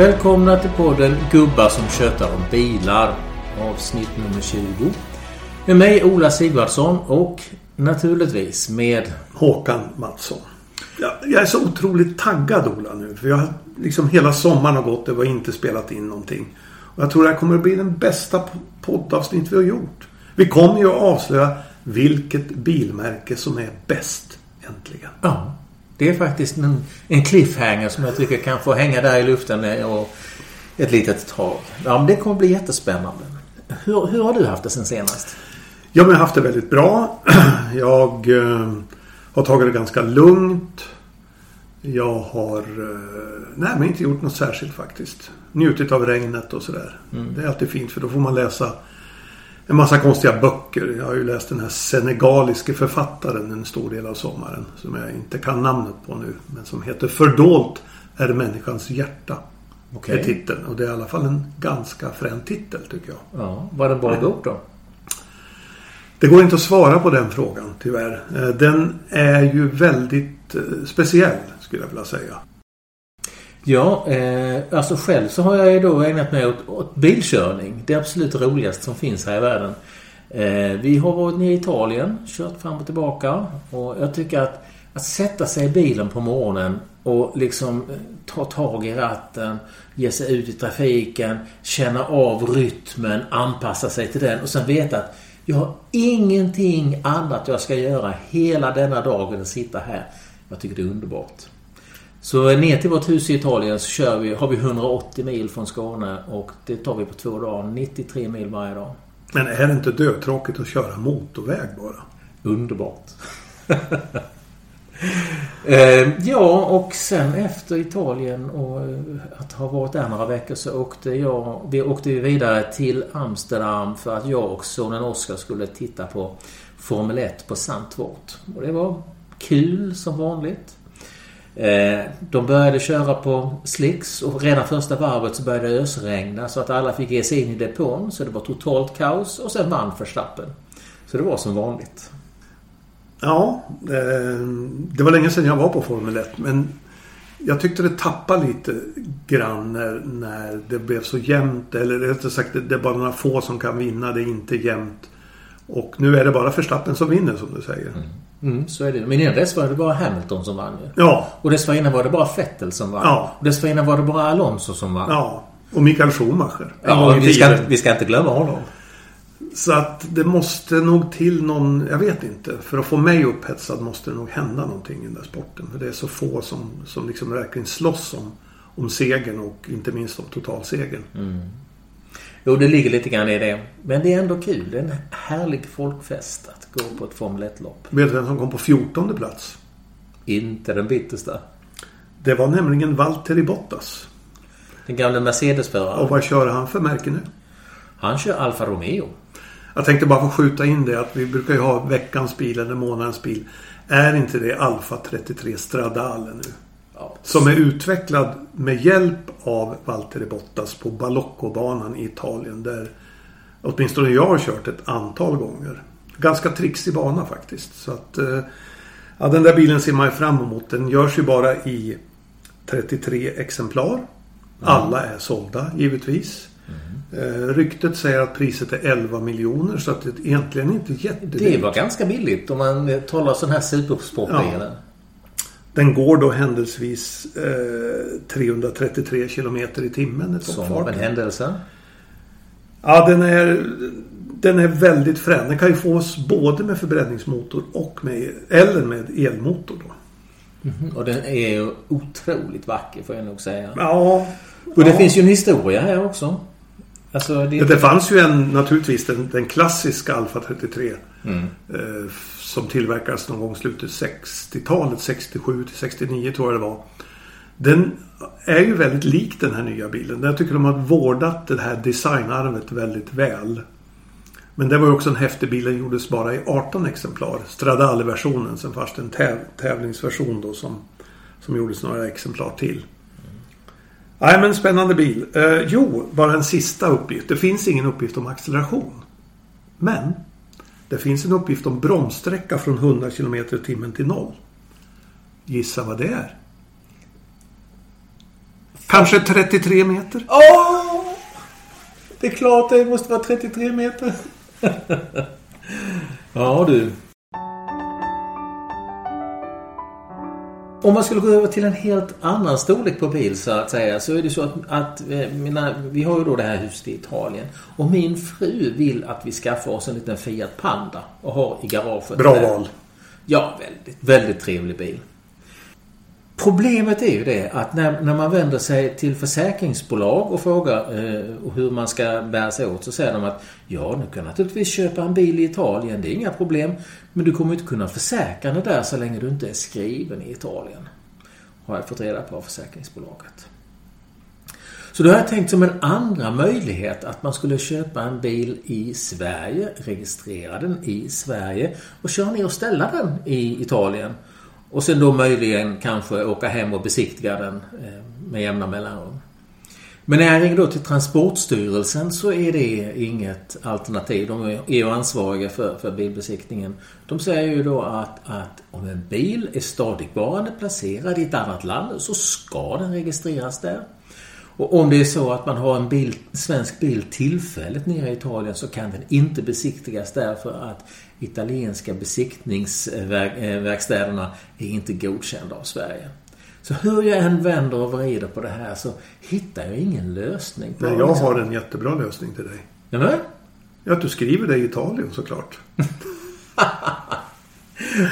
Välkomna till podden Gubbar som tjötar om bilar. Avsnitt nummer 20. Med mig Ola Sigvardsson och naturligtvis med Håkan Mattsson. Jag, jag är så otroligt taggad Ola nu. För jag har liksom hela sommaren har gått och har inte spelat in någonting. Och jag tror det här kommer att bli den bästa poddavsnitt vi har gjort. Vi kommer ju att avslöja vilket bilmärke som är bäst äntligen. Ja. Det är faktiskt en, en cliffhanger som jag tycker kan få hänga där i luften och ett litet tag. Ja, men det kommer bli jättespännande. Hur, hur har du haft det sen senast? Ja, men jag har haft det väldigt bra. Jag eh, har tagit det ganska lugnt. Jag har eh, nej, men inte gjort något särskilt faktiskt. Njutit av regnet och sådär. Mm. Det är alltid fint för då får man läsa en massa konstiga böcker. Jag har ju läst den här senegaliske författaren en stor del av sommaren. Som jag inte kan namnet på nu. Men som heter Fördolt är människans hjärta. Okay. Är titeln. Och det är i alla fall en ganska frän titel tycker jag. Ja, var det en bra bok då? Det går inte att svara på den frågan tyvärr. Eh, den är ju väldigt eh, speciell skulle jag vilja säga. Ja, eh, alltså själv så har jag ju då ägnat mig åt, åt bilkörning. Det absolut roligaste som finns här i världen. Eh, vi har varit nere i Italien, kört fram och tillbaka. Och jag tycker att, att sätta sig i bilen på morgonen och liksom eh, ta tag i ratten, ge sig ut i trafiken, känna av rytmen, anpassa sig till den och sen veta att jag har ingenting annat jag ska göra hela denna dagen än sitta här. Jag tycker det är underbart. Så ner till vårt hus i Italien så kör vi, har vi 180 mil från Skåne och det tar vi på två dagar. 93 mil varje dag. Men är det inte dötråkigt att köra motorväg bara? Underbart. eh, ja, och sen efter Italien och eh, att ha varit där några veckor så åkte jag, vi åkte vidare till Amsterdam för att jag och sonen Oskar skulle titta på Formel 1 på Sandtvort. Och det var kul som vanligt. Eh, de började köra på slicks och redan första varvet så började det ösregna så att alla fick ge sig in i depån. Så det var totalt kaos och sen vann Verstappen. Så det var som vanligt. Ja, eh, det var länge sedan jag var på Formel 1 men jag tyckte det tappade lite grann när, när det blev så jämnt. Eller rättare sagt, det är bara några få som kan vinna. Det är inte jämnt. Och nu är det bara Verstappen som vinner som du säger. Mm. Mm, så är det. Men innan dess var det bara Hamilton som vann ju. Ja. Och dessförinnan var det bara Vettel som vann. Ja. Och dessförinnan var det bara Alonso som vann. Ja. Och Mikael Schumacher. Ja, vi ska, vi ska inte glömma honom. Så att det måste nog till någon, jag vet inte. För att få mig upphetsad måste det nog hända någonting i den där sporten. För det är så få som, som liksom verkligen slåss om, om segern och inte minst om totalsegern. Mm. Jo, det ligger lite grann i det. Men det är ändå kul. Det är en härlig folkfest att gå på ett Formel 1-lopp. Vet du vem som kom på 14 plats? Inte den bittersta. Det var nämligen Valtteri Bottas. Den gamla Mercedes-föraren. Och vad kör han för märke nu? Han kör Alfa Romeo. Jag tänkte bara få skjuta in det att vi brukar ju ha veckans bil eller månadens bil. Är inte det Alfa 33 Stradale nu? Som är utvecklad med hjälp av Valtteri Bottas på Balocco-banan i Italien. Där åtminstone jag har kört ett antal gånger. Ganska trixig bana faktiskt. Så att, eh, ja, den där bilen ser man ju fram emot. Den görs ju bara i 33 exemplar. Mm. Alla är sålda givetvis. Mm. ryktet säger att priset är 11 miljoner så att det är egentligen inte jättedyrt. Det var ganska billigt om man talar sån här supersportbilen. Ja. Den går då händelsevis eh, 333 kilometer i timmen. Som av en händelse? Ja, den är, den är väldigt frän. Den kan ju fås både med förbränningsmotor och med, eller med elmotor. Då. Mm -hmm. Och den är ju otroligt vacker får jag nog säga. Ja. Och det ja. finns ju en historia här också. Alltså, det... det fanns ju en, naturligtvis den, den klassiska Alfa 33. Mm. Eh, som tillverkades någon gång i slutet 60-talet. 67 till 69 tror jag det var. Den är ju väldigt lik den här nya bilen. Jag tycker de har vårdat det här designarvet väldigt väl. Men det var ju också en häftig bil. Den gjordes bara i 18 exemplar. Stradale-versionen. Sen fanns det en täv tävlingsversion då som, som gjordes några exemplar till. Nej men spännande bil. Eh, jo, bara en sista uppgift. Det finns ingen uppgift om acceleration. Men det finns en uppgift om bromssträcka från 100 km i timmen till noll. Gissa vad det är? Kanske 33 meter? Åh! Det är klart det måste vara 33 meter. ja du. Om man skulle gå över till en helt annan storlek på bil så att säga så är det så att, att eh, mina, vi har ju då det här huset i Italien och min fru vill att vi skaffar oss en liten Fiat Panda och har i garaget. Bra val. Ja, väldigt, väldigt trevlig bil. Problemet är ju det att när, när man vänder sig till försäkringsbolag och frågar eh, hur man ska bära sig åt så säger de att ja, du kan naturligtvis köpa en bil i Italien, det är inga problem. Men du kommer inte kunna försäkra dig där så länge du inte är skriven i Italien. Har jag fått reda på av försäkringsbolaget. Så då har jag tänkt som en andra möjlighet att man skulle köpa en bil i Sverige, registrera den i Sverige och köra ner och ställa den i Italien. Och sen då möjligen kanske åka hem och besiktiga den eh, med jämna mellanrum. Men när jag ringer då till Transportstyrelsen så är det inget alternativ. De är ju ansvariga för, för bilbesiktningen. De säger ju då att, att om en bil är stadigvarande placerad i ett annat land så ska den registreras där. Och om det är så att man har en bil, svensk bil tillfälligt nere i Italien så kan den inte besiktigas därför att italienska besiktningsverkstäderna är inte godkända av Sverige. Så hur jag än vänder och vrider på det här så hittar jag ingen lösning. På Nej, jag har en jättebra lösning till dig. Nämen? Ja, att du skriver det i Italien såklart.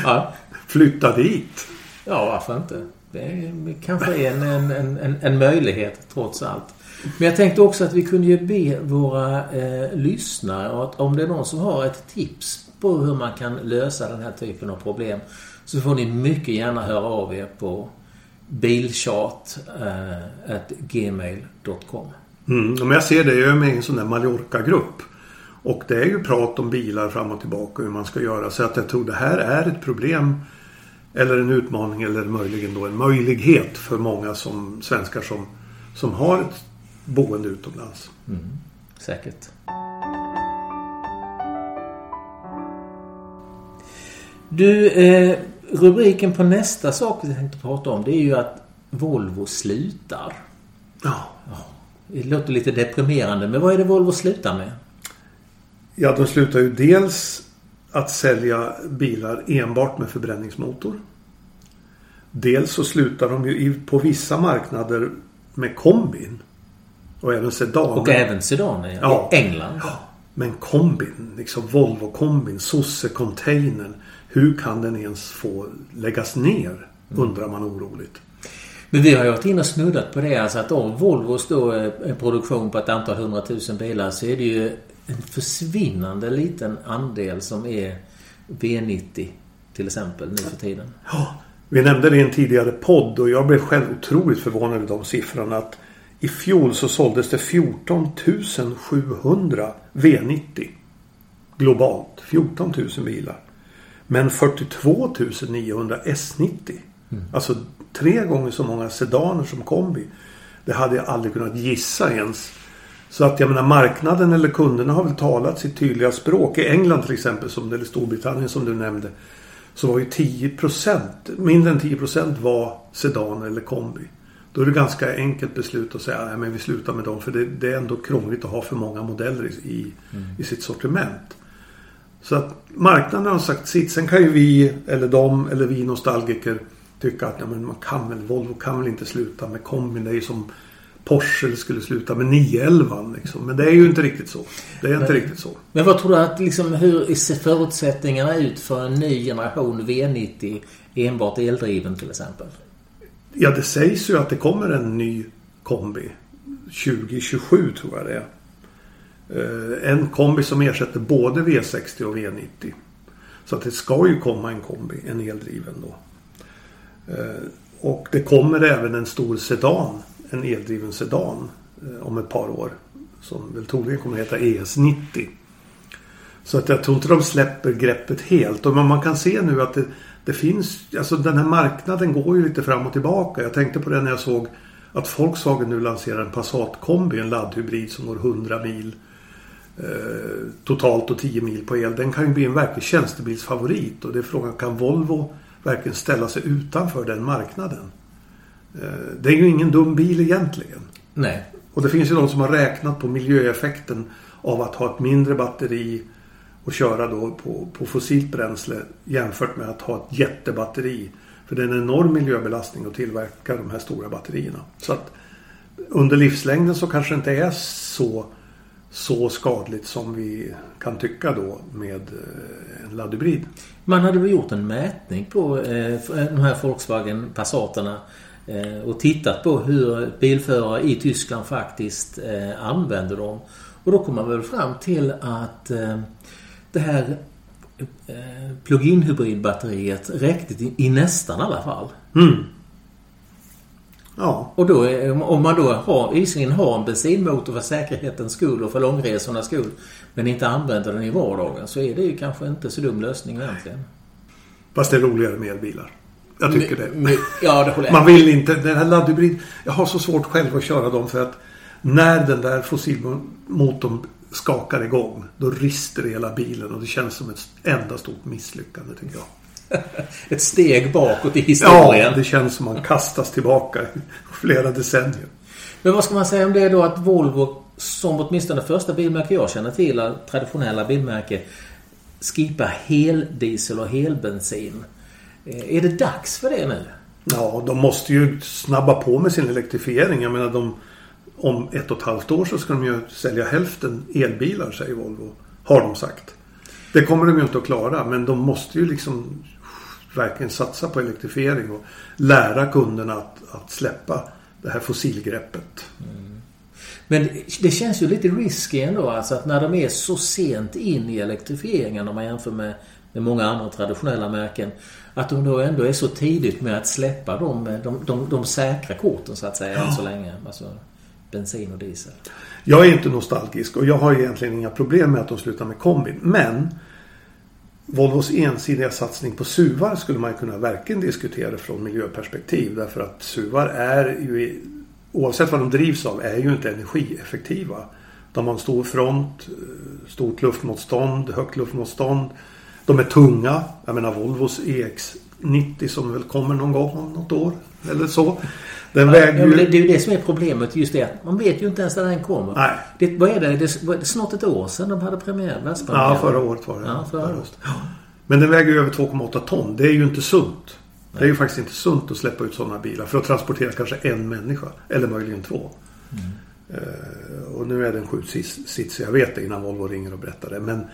ja. Flytta dit. Ja, varför inte? Det är kanske är en, en, en, en möjlighet trots allt. Men jag tänkte också att vi kunde ju be våra eh, lyssnare att om det är någon som har ett tips på hur man kan lösa den här typen av problem så får ni mycket gärna höra av er på bilchat.gmail.com eh, mm, jag ser det, jag är med i en sån där Mallorca-grupp. Och det är ju prat om bilar fram och tillbaka hur man ska göra. Så att jag tror det här är ett problem eller en utmaning eller möjligen då en möjlighet för många som svenskar som, som har ett boende utomlands. Mm, säkert. Du, eh, rubriken på nästa sak vi tänkte prata om det är ju att Volvo slutar. Ja. ja. Det låter lite deprimerande, men vad är det Volvo slutar med? Ja, de slutar ju dels att sälja bilar enbart med förbränningsmotor. Dels så slutar de ju på vissa marknader med kombin. Och även sedaner. Och även sedaner, ja. ja. I England. Ja. Men kombin, liksom Volvo-kombin, Sosse-containern. Hur kan den ens få läggas ner? Mm. Undrar man oroligt. Men vi har ju varit inne och snuddat på det. Alltså att om Volvos då är produktion på ett antal hundratusen bilar så är det ju en försvinnande liten andel som är V90 till exempel nu för tiden. Ja, vi nämnde det i en tidigare podd och jag blev själv otroligt förvånad över de siffrorna. Att I fjol så såldes det 14 700 V90 globalt. 14 000 bilar. Men 42 900 S90. Mm. Alltså tre gånger så många sedaner som kombi. Det hade jag aldrig kunnat gissa ens. Så att jag menar marknaden eller kunderna har väl talat sitt tydliga språk. I England till exempel, som, eller Storbritannien som du nämnde. Så var ju 10% mindre än 10% var sedan eller kombi. Då är det ganska enkelt beslut att säga att vi slutar med dem. För det, det, är ändå krångligt att ha för många modeller i, i, mm. i sitt sortiment. Så att marknaden har sagt sitt. Sen kan ju vi, eller de, eller vi nostalgiker tycka att ja, men man kan väl, Volvo kan väl inte sluta med kombin. Det är ju som Porsche skulle sluta med 911 liksom. Men det är ju inte riktigt så. Det är men, inte riktigt så. Men vad tror du att liksom, hur ser förutsättningarna ut för en ny generation V90 enbart eldriven till exempel? Ja, det sägs ju att det kommer en ny kombi. 2027 tror jag det är. Eh, en kombi som ersätter både V60 och V90. Så att det ska ju komma en kombi, en eldriven då. Eh, och det kommer även en stor sedan en eldriven sedan eh, om ett par år. Som väl troligen kommer att heta ES90. Så att jag tror inte de släpper greppet helt. Och man kan se nu att det, det finns, alltså den här marknaden går ju lite fram och tillbaka. Jag tänkte på det när jag såg att Volkswagen nu lanserar en Passat-kombi, en laddhybrid som går 100 mil eh, totalt och 10 mil på el. Den kan ju bli en verklig tjänstebilsfavorit och det är frågan kan Volvo verkligen ställa sig utanför den marknaden? Eh, det är ju ingen dum bil egentligen. Nej. Och det finns ju de som har räknat på miljöeffekten av att ha ett mindre batteri och köra då på, på fossilt bränsle jämfört med att ha ett jättebatteri. För det är en enorm miljöbelastning att tillverka de här stora batterierna. Så att under livslängden så kanske det inte är så, så skadligt som vi kan tycka då med eh, en laddhybrid. Man hade väl gjort en mätning på eh, eh de här Volkswagen Passaterna eh, och tittat på hur bilförare i Tyskland faktiskt eh, använder dem. Och då kom man väl fram till att eh, det här eh, plug-in hybridbatteriet räckte i, i nästan alla fall. Mm. Ja. Och då, om man då har, visserligen har en bensinmotor för säkerhetens skull och för långresornas skull men inte använder den i vardagen så är det ju kanske inte så dum lösning egentligen. Fast det är roligare med elbilar. Jag tycker det. Men, ja, det håller jag Man vill inte... Den här laddhybrid... Jag har så svårt själv att köra dem för att när den där fossilmotorn skakar igång då rister hela bilen och det känns som ett enda stort misslyckande tycker jag. Ett steg bakåt i historien. Ja, det känns som man kastas tillbaka flera decennier. Men vad ska man säga om det då att Volvo som åtminstone första bilmärke jag känner till, traditionella bilmärke, skipar heldiesel och helbensin. Eh, är det dags för det nu? Ja, de måste ju snabba på med sin elektrifiering. Jag menar, de, om ett och ett halvt år så ska de ju sälja hälften elbilar, säger Volvo. Har de sagt. Det kommer de ju inte att klara, men de måste ju liksom verkligen satsa på elektrifiering och lära kunderna att, att släppa det här fossilgreppet. Mm. Men det känns ju lite risky ändå alltså att när de är så sent in i elektrifieringen om man jämför med, med många andra traditionella märken. Att de då ändå är så tidigt med att släppa de, de, de, de säkra korten så att säga ja. än så länge. Alltså bensin och diesel. Jag är inte nostalgisk och jag har egentligen inga problem med att de slutar med kombin. Men Volvos ensidiga satsning på SUVar skulle man kunna verkligen diskutera från miljöperspektiv. Därför att SUVar är ju, oavsett vad de drivs av, är ju inte energieffektiva. De har en stor front, eh, stort luftmotstånd, högt luftmotstånd. De är tunga. Jag menar Volvos EX EX90 som väl kommer någon gång om något år eller så. Den ja, väger ju... Det är ju det som är problemet. Just det man vet ju inte ens när den kommer. Nej. Det, vad är det? Det är snart ett år sedan de hade premiär. Världspremiär. Ja, förra året var det. Ja, förra året. Men den väger ju över 2,8 ton. Det är ju inte sunt. Det är ju faktiskt inte sunt att släppa ut sådana bilar för att transportera kanske en människa. Eller möjligen två. Mm. Uh, och nu är den sju sits, jag vet det innan Volvo ringer och berättar det. Men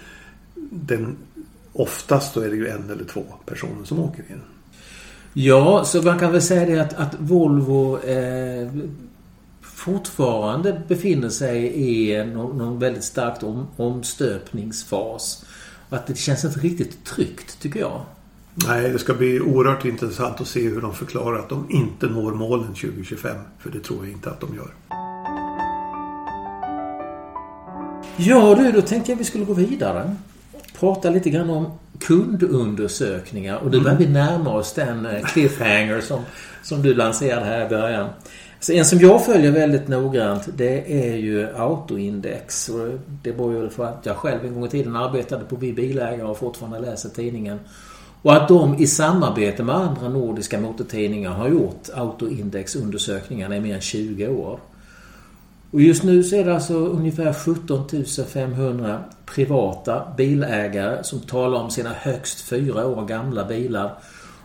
den, oftast då är det ju en eller två personer som åker in. Ja, så man kan väl säga det att, att Volvo eh, fortfarande befinner sig i någon, någon väldigt starkt om, omstöpningsfas. Och att det känns inte riktigt tryggt, tycker jag. Nej, det ska bli oerhört intressant att se hur de förklarar att de inte når målen 2025. För det tror jag inte att de gör. Ja du, då tänkte jag vi skulle gå vidare. Prata lite grann om kundundersökningar. Och nu börjar vi närma oss den eh, cliffhanger som, som du lanserade här i början. Så en som jag följer väldigt noggrant det är ju Autoindex. Och det beror ju på att jag själv en gång i tiden arbetade på Vi Bilägare och fortfarande läser tidningen. Och att de i samarbete med andra nordiska motortidningar har gjort Autoindex-undersökningarna i mer än 20 år. Och just nu så är det alltså ungefär 17 500 privata bilägare som talar om sina högst fyra år gamla bilar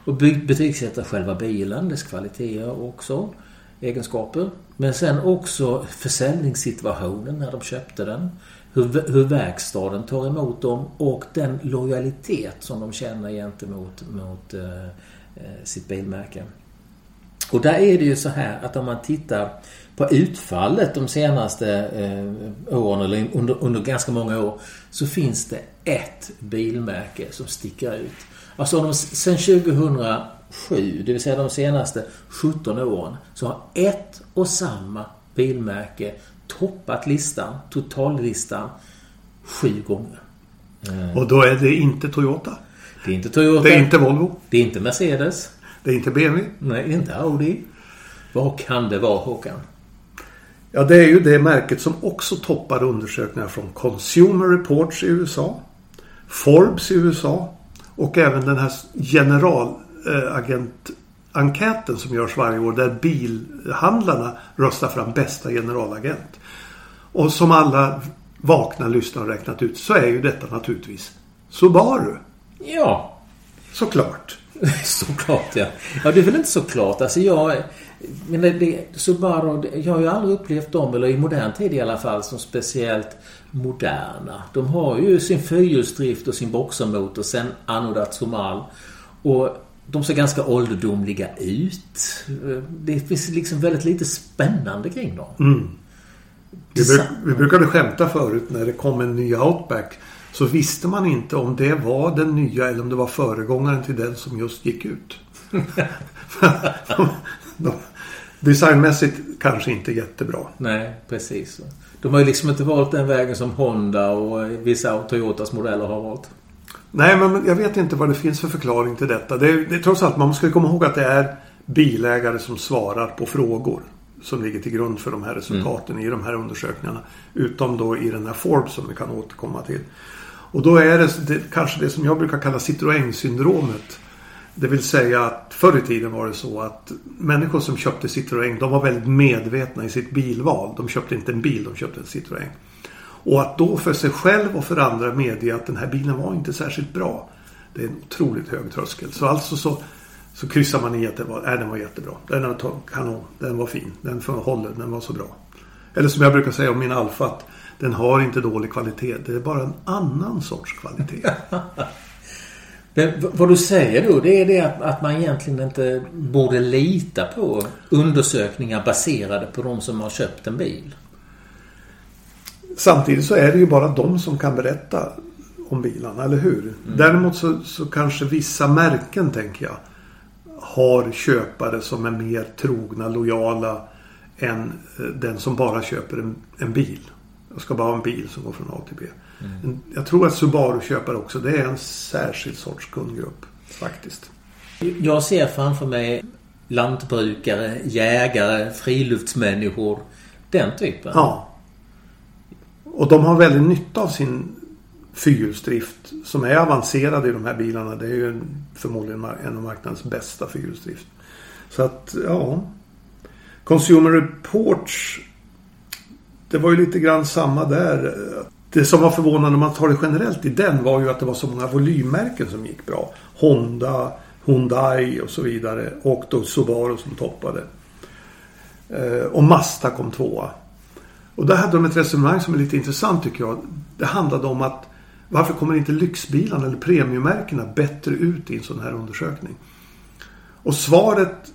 och betygsätter själva bilen, dess kvaliteter också, egenskaper. Men sen också försäljningssituationen när de köpte den. Hur, hur verkstaden tar emot dem och den lojalitet som de känner gentemot mot, eh, eh sitt bilmärke. Och där är det ju så här att om man tittar på utfallet de senaste eh, åren, eller under, under ganska många år, så finns det ett bilmärke som sticker ut. Alltså de, sen 2007, det vill säga de senaste 17 åren, så har ett och samma bilmärke toppat listan, totallistan, sju gånger. Eh. Och då är det inte Toyota? Det är inte Toyota. Det är inte Volvo? Det är inte Mercedes. Det är inte BMW? Nej, inte Audi. Vad kan det vara Håkan? Ja, det är ju det märket som också toppar undersökningar från Consumer Reports i USA, Forbes i USA och även den här generalagenturen enkäten som görs varje år där bilhandlarna röstar fram bästa generalagent. Och som alla vakna lyssnare räknat ut så är ju detta naturligtvis Subaru. Ja. Såklart. såklart ja. Ja det är väl inte såklart. Alltså jag... Men det, det, Subaru, jag har ju aldrig upplevt dem, eller i modern tid i alla fall, som speciellt moderna. De har ju sin fyrhjulsdrift och sin boxermotor sen Anno Datsumal. Och de ser ganska ålderdomliga ut. Det finns liksom väldigt lite spännande kring dem. Mm. Vi, bruk, vi brukade skämta förut när det kom en ny Outback. Så visste man inte om det var den nya eller om det var föregångaren till den som just gick ut. designmässigt kanske inte jättebra. Nej, precis. De har ju liksom inte valt den vägen som Honda och vissa av Toyotas modeller har valt. Nej, men jag vet inte vad det finns för förklaring till detta. Det är, det är trots allt, man ska komma ihåg att det är bilägare som svarar på frågor som ligger till grund för de här resultaten mm. i de här undersökningarna. Utom då i den här Forbes som vi kan återkomma till. Och då är det, det kanske det som jag brukar kalla Citroën-syndromet. Det vill säga att förr i tiden var det så att människor som köpte Citroën de var väldigt medvetna i sitt bilval. De köpte inte en bil, de köpte en Citroën. Och att då för sig själv och för andra medge att den här bilen var inte särskilt bra. Det är en otroligt hög tröskel. Så alltså så, så kryssar man i att det var, äh, den var jättebra. Den var kanon. Den var fin. Den håller. Den var så bra. Eller som jag brukar säga om min Alfa att den har inte dålig kvalitet. Det är bara en annan sorts kvalitet. Men vad du säger då det är det att, att man egentligen inte borde lita på undersökningar baserade på de som har köpt en bil. Samtidigt så är det ju bara de som kan berätta om bilarna, eller hur? Mm. Däremot så, så kanske vissa märken, tänker jag, har köpare som är mer trogna, lojala än eh, den som bara köper en, en bil. Jag ska bara ha en bil som går från A till B. Mm. Jag tror att Subaru-köpare också, det är en särskild sorts kundgrupp. Faktiskt. Jag ser framför mig lantbrukare, jägare, friluftsmänniskor. Den typen. Ja. Och de har väldigt nytta av sin fyrhjulsdrift som är avancerad i de här bilarna. Det är ju förmodligen en av marknadens bästa fyrhjulsdrift. Så att, ja. Consumer Reports det var ju lite grann samma där. Det som var förvånande om man tar det generellt i den var ju att det var så många volymmärken som gick bra. Honda, Hyundai och så vidare. Och då Subaru som toppade. Eh, och Mazda kom tvåa. Och där hade de ett resonemang som är lite intressant tycker jag. Det handlade om att varför kommer inte lyxbilarna eller premiummärkena bättre ut i en sån här undersökning? Och svaret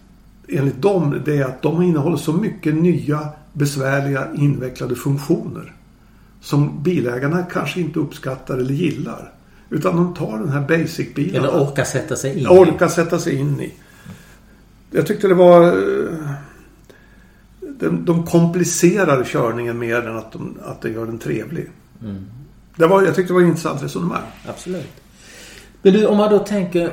enligt dem det är att de innehåller så mycket nya besvärliga invecklade funktioner. Som bilägarna kanske inte uppskattar eller gillar. Utan de tar den här basic-bilen. Eller orkar sätta sig in i. Orkar sätta sig in i. Jag tyckte det var... Eh, de, de komplicerar körningen mer än att, de, att det gör den trevlig. Mm. Det var, jag tyckte det var ett intressant resonemang. Absolut. Men du, om man då tänker eh,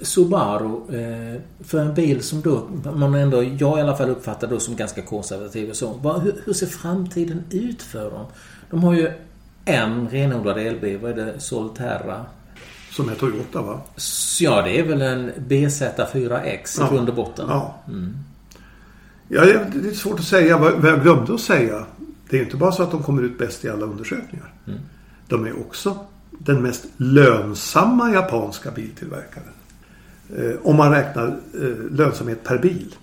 Subaru. Eh, för en bil som då man ändå, jag i alla fall uppfattar då som ganska konservativ och så. hur, hur, ser framtiden ut för dem? De har ju en renodlad elbil. Vad är det? Solterra? Som är Toyota va? Ja, det är väl en BZ4X i grund och botten. Ja. Mm. ja, det är svårt att säga. Vad jag glömde att säga. Det är inte bara så att de kommer ut bäst i alla undersökningar. Mm. De är också den mest lönsamma japanska biltillverkaren. Eh, om man räknar eh, lönsamhet per bil.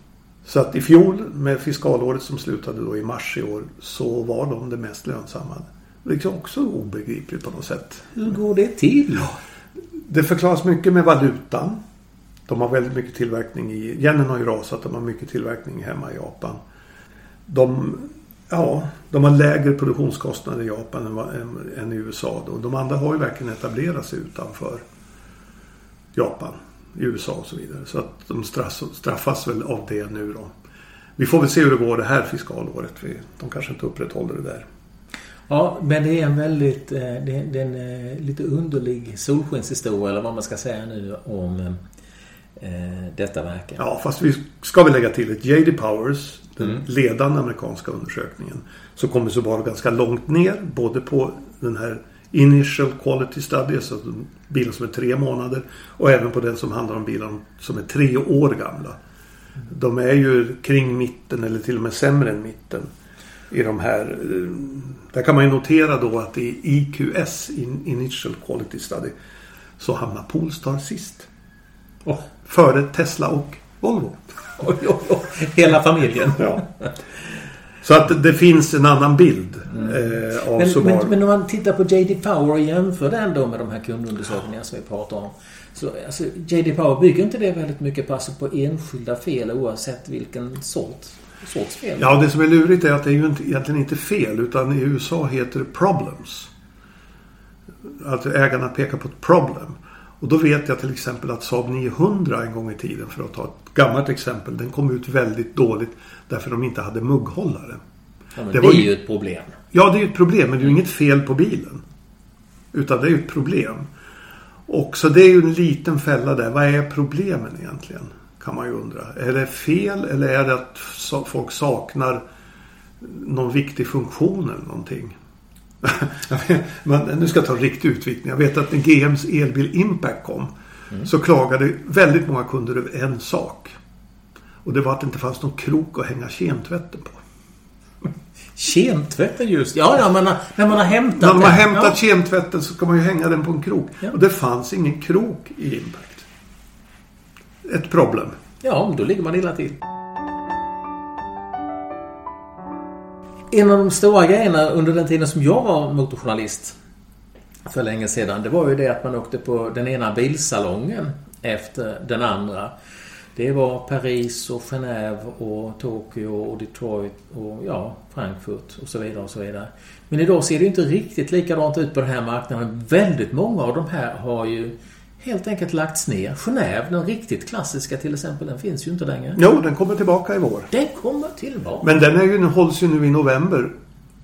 Så att i fjol med fiskalåret som slutade då i mars i år så var de det mest lönsamma. Det är också obegripligt på något sätt. Hur går det till? Det förklaras mycket med valutan. De har väldigt mycket tillverkning i... Yenen har ju rasat. De har mycket tillverkning hemma i Japan. De Ja, de har lägre produktionskostnader i Japan än, än, än i USA. Då. De andra har ju verkligen etablerat sig utanför Japan, i USA och så vidare. Så att de straffas, straffas väl av det nu då. Vi får väl se hur det går det här fiskalåret. De kanske inte upprätthåller det där. Ja, men det är en väldigt eh, det, är en eh, lite underlig solskenshistoria eller vad man ska säga nu om eh, detta verket. Ja, fast vi ska väl lägga till att J.D. Powers den mm. ledande amerikanska undersökningen. Så kommer Subaru ganska långt ner både på den här Initial Quality Study, alltså bilar som är tre månader. Och även på den som handlar om bilar som är tre år gamla. De är ju kring mitten eller till och med sämre än mitten. I de här. Där kan man ju notera då att i IQS, Initial Quality Study, så hamnar Polestar sist. Oh. Före Tesla och Volvo. Oj, oj, oj. Hela familjen. ja. Så att det finns en annan bild mm. eh, av men, men, men, om man tittar på JD Power och jämför den då med de här kundundersökningarna som vi pratar om. Så alltså, JD Power bygger inte det väldigt mycket på, alltså, på enskilda fel oavsett vilken sort, sorts fel? Ja, det som är lurigt är att det är ju inte, egentligen inte fel utan i USA heter det problems. Att ägarna pekar på ett problem. Och då vet jag till exempel att Saab 900 en gång i tiden, för att ta ett gammalt exempel, den kom ut väldigt dåligt därför de inte hade mugghållare. Ja, det, det är ju ett problem. Ja, det är ju ett problem, men det är ju inget fel på bilen. Utan det är ju ett problem. Och så det är ju en liten fälla där. Vad är problemen egentligen? Kan man ju undra. Är det fel eller är det att folk saknar någon viktig funktion eller någonting? Men nu ska jag ta en riktig utvikning. Jag vet att när GMs elbil Impact kom mm. så klagade väldigt många kunder över en sak. Och det var att det inte fanns någon krok att hänga kemtvätten på. Kemtvätten just? Ja, ja men när man har hämtat När man har hämtat ja. kemtvätten så ska man ju hänga den på en krok. Ja. Och det fanns ingen krok i Impact. Ett problem. Ja, då ligger man illa till. En av de stora grejerna under den tiden som jag var motorjournalist för länge sedan, det var ju det att man åkte på den ena bilsalongen efter den andra. Det var Paris och Genève och Tokyo och Detroit och ja, Frankfurt och så vidare och så vidare. Men idag ser det inte riktigt likadant ut på den här marknaden. Väldigt många av de här har ju helt enkelt lagts ner. Genève, den riktigt klassiska till exempel, den finns ju inte längre. Jo, den kommer tillbaka i vår. Den kommer tillbaka. Men den är ju, hålls ju nu i november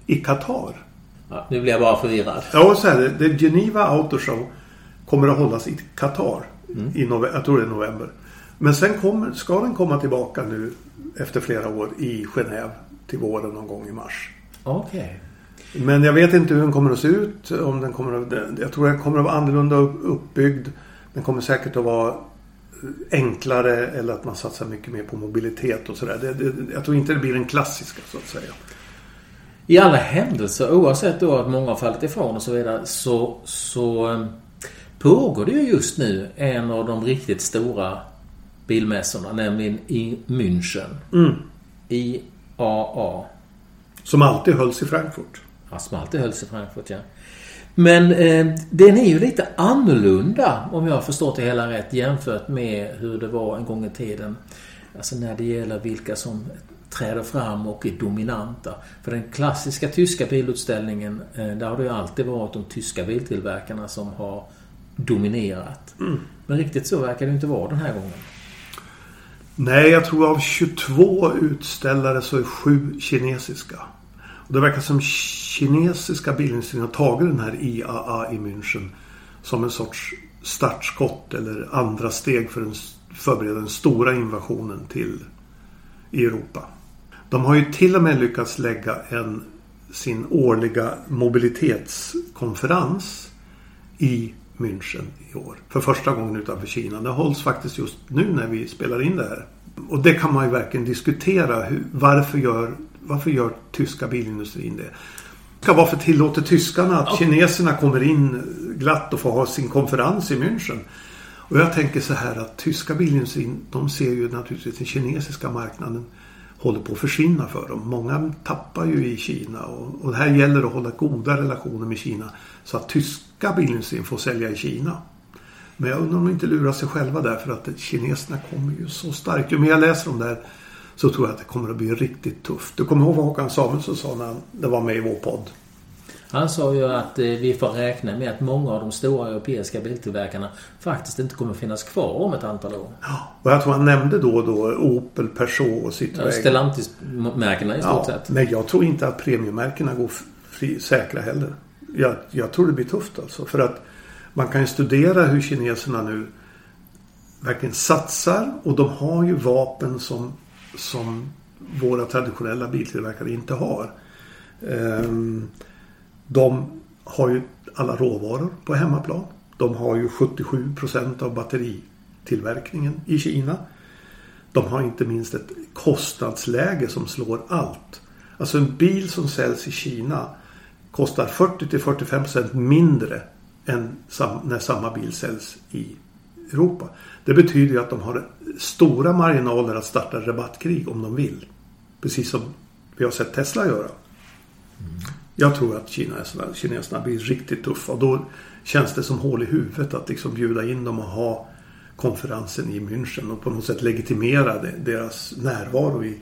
i Qatar. Ja, nu blir jag bara förvirrad. Ja, så här, det Geneva Auto Show kommer att hållas i Qatar. Mm. I november, jag tror det är november. Men sen kommer, ska den komma tillbaka nu efter flera år i Genève till våren någon gång i mars. Okej. Okay. Men jag vet inte hur den kommer att se ut. Om den kommer att, jag tror den kommer att vara annorlunda uppbyggd. Den kommer säkert att vara enklare eller att man satsar mycket mer på mobilitet och sådär. Jag tror inte det blir den klassiska så att säga. I alla händelser, oavsett då att många har fallit ifrån och så vidare, så, så eh, pågår det ju just nu en av de riktigt stora bilmässorna, nämligen i München. Mm. IAA. Som alltid hölls i Frankfurt. Ja, som alltid hölls i Frankfurt, ja. Men eh, den är ju lite annorlunda, om jag har förstått det hela rätt, jämfört med hur det var en gång i tiden. Alltså när det gäller vilka som träder fram och är dominanta. För den klassiska tyska bilutställningen, eh, där har det ju alltid varit de tyska biltillverkarna som har dominerat. Mm. Men riktigt så verkar det inte vara den här gången. Nej, jag tror av 22 utställare så är sju kinesiska. Och det verkar som kinesiska bilindustrin har tagit den här IAA i München som en sorts startskott eller andra steg för att förbereda den stora invasionen till Europa. De har ju till och med lyckats lägga en sin årliga mobilitetskonferens i München i år. För första gången utanför Kina. Det hålls faktiskt just nu när vi spelar in det här. Och det kan man ju verkligen diskutera. Hur, varför, gör, varför gör tyska bilindustrin det? Varför tillåter tyskarna att kineserna kommer in glatt och får ha sin konferens i München? Och jag tänker så här att tyska bilindustrin de ser ju naturligtvis den kinesiska marknaden håller på att försvinna för dem. Många tappar ju i Kina och, och det här gäller att hålla goda relationer med Kina så att tyska bilindustrin får sälja i Kina. Men jag undrar om de inte lurar sig själva där för att kineserna kommer ju så starkt. Ju mer jag läser om det här så tror jag att det kommer att bli riktigt tufft. Du kommer ihåg vad Håkan Samuelsson sa när han var med i vår podd? Han sa ju att eh, vi får räkna med att många av de stora europeiska biltillverkarna faktiskt inte kommer finnas kvar om ett antal år. Ja, och jag tror han nämnde då och då Opel, Peugeot och Citroën. Ja, Stellantis-märkena i stort ja, sett. Men jag tror inte att premiummärkena går fri, säkra heller. Jag, jag tror det blir tufft alltså. För att man kan ju studera hur kineserna nu verkligen satsar och de har ju vapen som, som våra traditionella biltillverkare inte har. Ehm, de har ju alla råvaror på hemmaplan. De har ju 77 procent av batteritillverkningen i Kina. De har inte minst ett kostnadsläge som slår allt. Alltså en bil som säljs i Kina kostar 40 till 45 procent mindre än när samma bil säljs i Europa. Det betyder ju att de har stora marginaler att starta rabattkrig om de vill. Precis som vi har sett Tesla göra. Jag tror att kineserna, kineserna blir riktigt tuffa och då känns det som hål i huvudet att liksom bjuda in dem och ha konferensen i München och på något sätt legitimera deras närvaro i,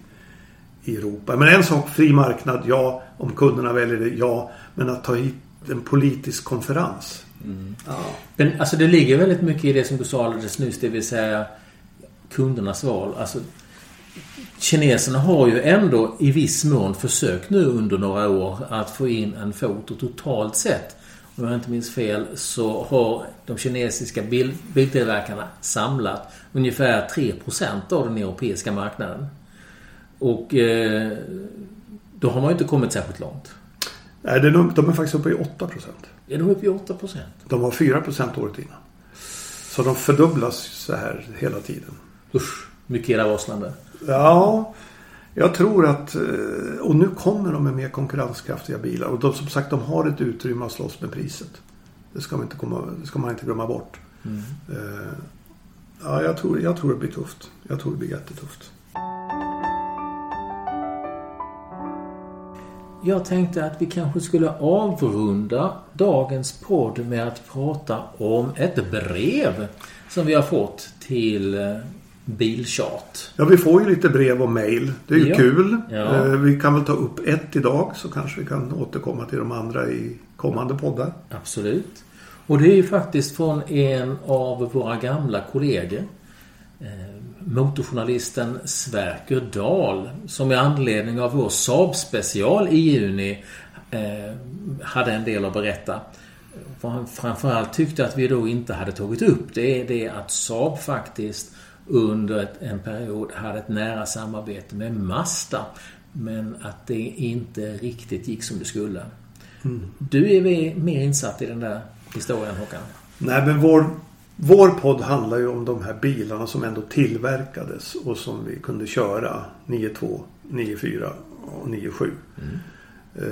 i Europa. Men en sak, fri marknad, ja. Om kunderna väljer det, ja. Men att ta hit en politisk konferens. Mm. Ja. Men alltså det ligger väldigt mycket i det som du sa alldeles nyss, det vill säga kundernas val. Alltså, kineserna har ju ändå i viss mån försökt nu under några år att få in en fot och totalt sett om jag inte minns fel, så har de kinesiska bil, biltillverkarna samlat ungefär 3% av den europeiska marknaden. Och eh, då har man ju inte kommit särskilt långt. Nej, de är faktiskt uppe i 8%. Är de uppe i 8%? De var 4% året innan. Så de fördubblas så här hela tiden. Usch, mycket illavarslande. Ja, jag tror att, eh, och nu kommer de med mer konkurrenskraftiga bilar. Och de, som sagt, de har ett utrymme att slåss med priset. Det ska man inte, komma, det ska man inte glömma bort. Mm. Uh, ja, jag tror, jag tror det blir tufft. Jag tror det blir jättetufft. Jag tänkte att vi kanske skulle avrunda dagens podd med att prata om ett brev som vi har fått till eh, biltjat. Ja, vi får ju lite brev och mail. Det är ju ja. kul. Ja. Eh, vi kan väl ta upp ett idag så kanske vi kan återkomma till de andra i kommande poddar. Absolut. Och det är ju faktiskt från en av våra gamla kollegor. Eh, motorjournalisten Sverker Dahl som i anledning av vår Saab-special i juni eh, hade en del att berätta. Vad han framförallt tyckte att vi då inte hade tagit upp det är det att Saab faktiskt under en period hade ett nära samarbete med Mazda. Men att det inte riktigt gick som det skulle. Mm. Du är mer insatt i den där historien Håkan? Nej men vår, vår podd handlar ju om de här bilarna som ändå tillverkades och som vi kunde köra 9.2, 9.4 och 9.7. Mm. Eh,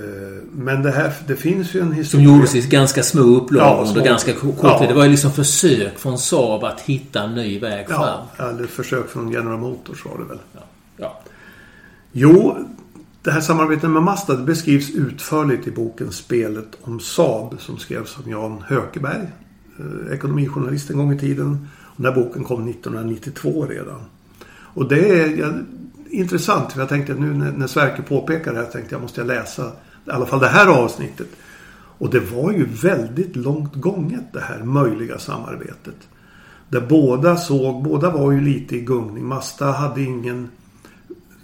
men det här, det finns ju en historia. Som gjordes i ganska små upplagor ja, under ganska kort tid. Ja. Det var ju liksom försök från Saab att hitta en ny väg ja, fram. Eller försök från General Motors var det väl. Ja. ja. Jo, det här samarbetet med Mazda det beskrivs utförligt i boken Spelet om Saab som skrevs av Jan Hökeberg. Eh, ekonomijournalist en gång i tiden. Den här boken kom 1992 redan. Och det är, intressant. För jag tänkte nu när, när Sverker påpekar det här tänkte jag måste jag läsa i alla fall det här avsnittet. Och det var ju väldigt långt gånget det här möjliga samarbetet. Där båda såg, båda var ju lite i gungning. Mazda hade ingen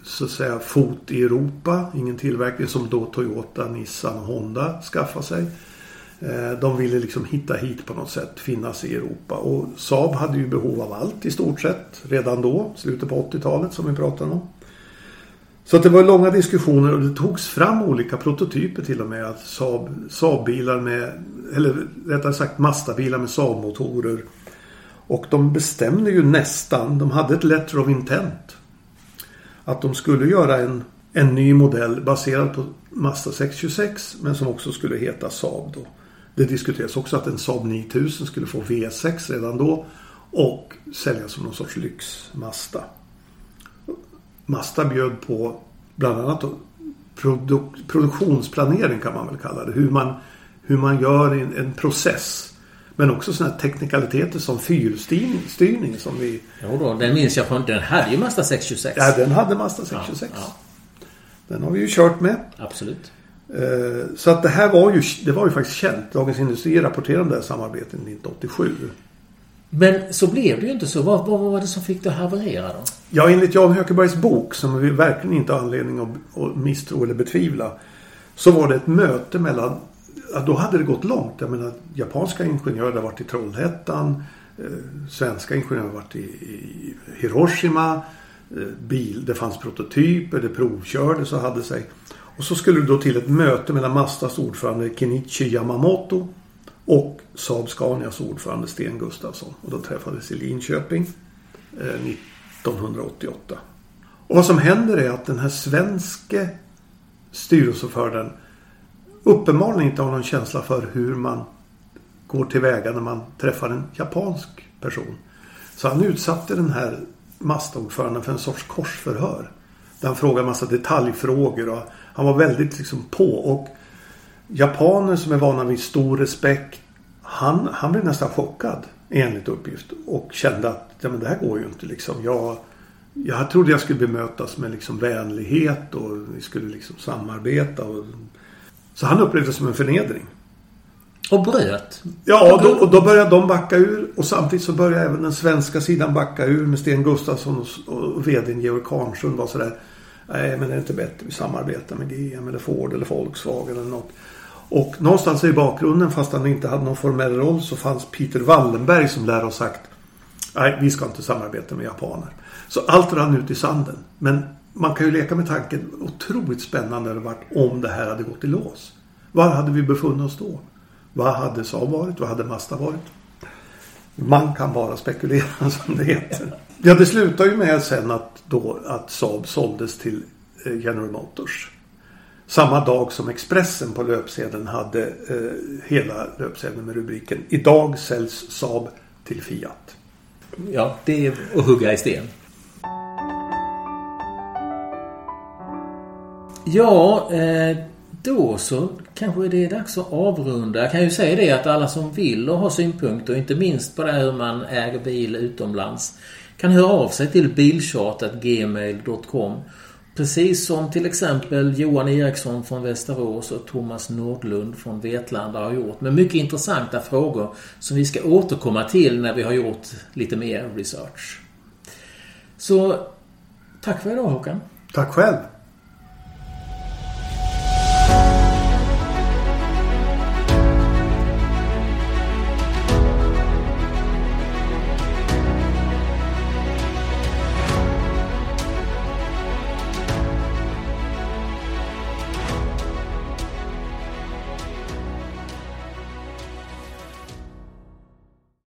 så att säga fot i Europa. Ingen tillverkning som då Toyota, Nissan och Honda skaffade sig. Eh, de ville liksom hitta hit på något sätt, finnas i Europa. Och Saab hade ju behov av allt i stort sett redan då, slutet på 80-talet som vi pratade om. Så att det var långa diskussioner och det togs fram olika prototyper till och med. Saab, Saab-bilar med, eller rättare sagt Mazda-bilar med Saab-motorer. Och de bestämde ju nästan, de hade ett letter of intent. Att de skulle göra en, en ny modell baserad på Mazda 626 men som också skulle heta Saab då. Det diskuterades också att en Saab 9000 skulle få V6 redan då och säljas som någon sorts lyx Mazda. Mazda bjöd på bland annat produk produktionsplanering kan man väl kalla det. Hur man, hur man gör en, en process. Men också sådana teknikaliteter som fyrstyrning som vi... Jo då, den minns jag från... Den hade ju Mazda 626. Ja, den hade Mazda 626. Ja, ja. Den har vi ju kört med. Absolut. Eh, så att det här var ju, det var ju faktiskt känt. Dagens Industri rapporterade om det här samarbetet 1987. Men så blev det ju inte så. Vad, vad var det som fick det att haverera då? Ja, enligt Jan Hökebergs bok, som vi verkligen inte har anledning att, att misstro eller betvivla. Så var det ett möte mellan, då hade det gått långt. Jag menar, japanska ingenjörer hade varit i Trollhättan. Eh, svenska ingenjörer hade varit i, i Hiroshima. Eh, bil, det fanns prototyper, det provkördes och hade sig. Och så skulle det då till ett möte mellan Mastas ordförande Kenichi Yamamoto och Saab Scanias ordförande Sten Gustafsson. Och de träffades i Linköping eh, 1988. Och vad som händer är att den här svenske styrelseordföranden uppenbarligen inte har någon känsla för hur man går tillväga när man träffar en japansk person. Så han utsatte den här mastordföranden för en sorts korsförhör. Där han frågade en massa detaljfrågor och han var väldigt liksom på. Och japaner som är vana vid stor respekt. Han, han blev nästan chockad enligt uppgift. Och kände att ja, men det här går ju inte liksom. Jag, jag trodde jag skulle bemötas med liksom vänlighet och vi skulle liksom samarbeta. Och, så han upplevde det som en förnedring. Och bröt? Ja, då, och då började de backa ur. Och samtidigt så började även den svenska sidan backa ur med Sten Gustafsson och, och vdn Georg Karnsund var sådär. Nej, men är det inte bättre vi samarbetar med GM eller Ford eller Volkswagen eller något. Och någonstans i bakgrunden, fast han inte hade någon formell roll, så fanns Peter Wallenberg som lär ha sagt Nej, vi ska inte samarbeta med japaner. Så allt rann ut i sanden. Men man kan ju leka med tanken, otroligt spännande det varit om det här hade gått i lås. Var hade vi befunnit oss då? Vad hade Saab varit? Vad hade Mazda varit? Man kan bara spekulera som det heter. Ja, det slutade ju med sen att, då, att Saab såldes till eh, General Motors. Samma dag som Expressen på löpsedeln hade eh, hela löpsedeln med rubriken Idag säljs Saab till Fiat. Ja, det är att hugga i sten. Ja, eh, då så kanske det är dags att avrunda. Jag kan ju säga det att alla som vill och har synpunkter, inte minst på det här hur man äger bil utomlands, kan höra av sig till bilchartat.gmail.com Precis som till exempel Johan Eriksson från Västerås och Thomas Nordlund från Vetlanda har gjort. Med mycket intressanta frågor som vi ska återkomma till när vi har gjort lite mer research. Så tack för idag Håkan. Tack själv.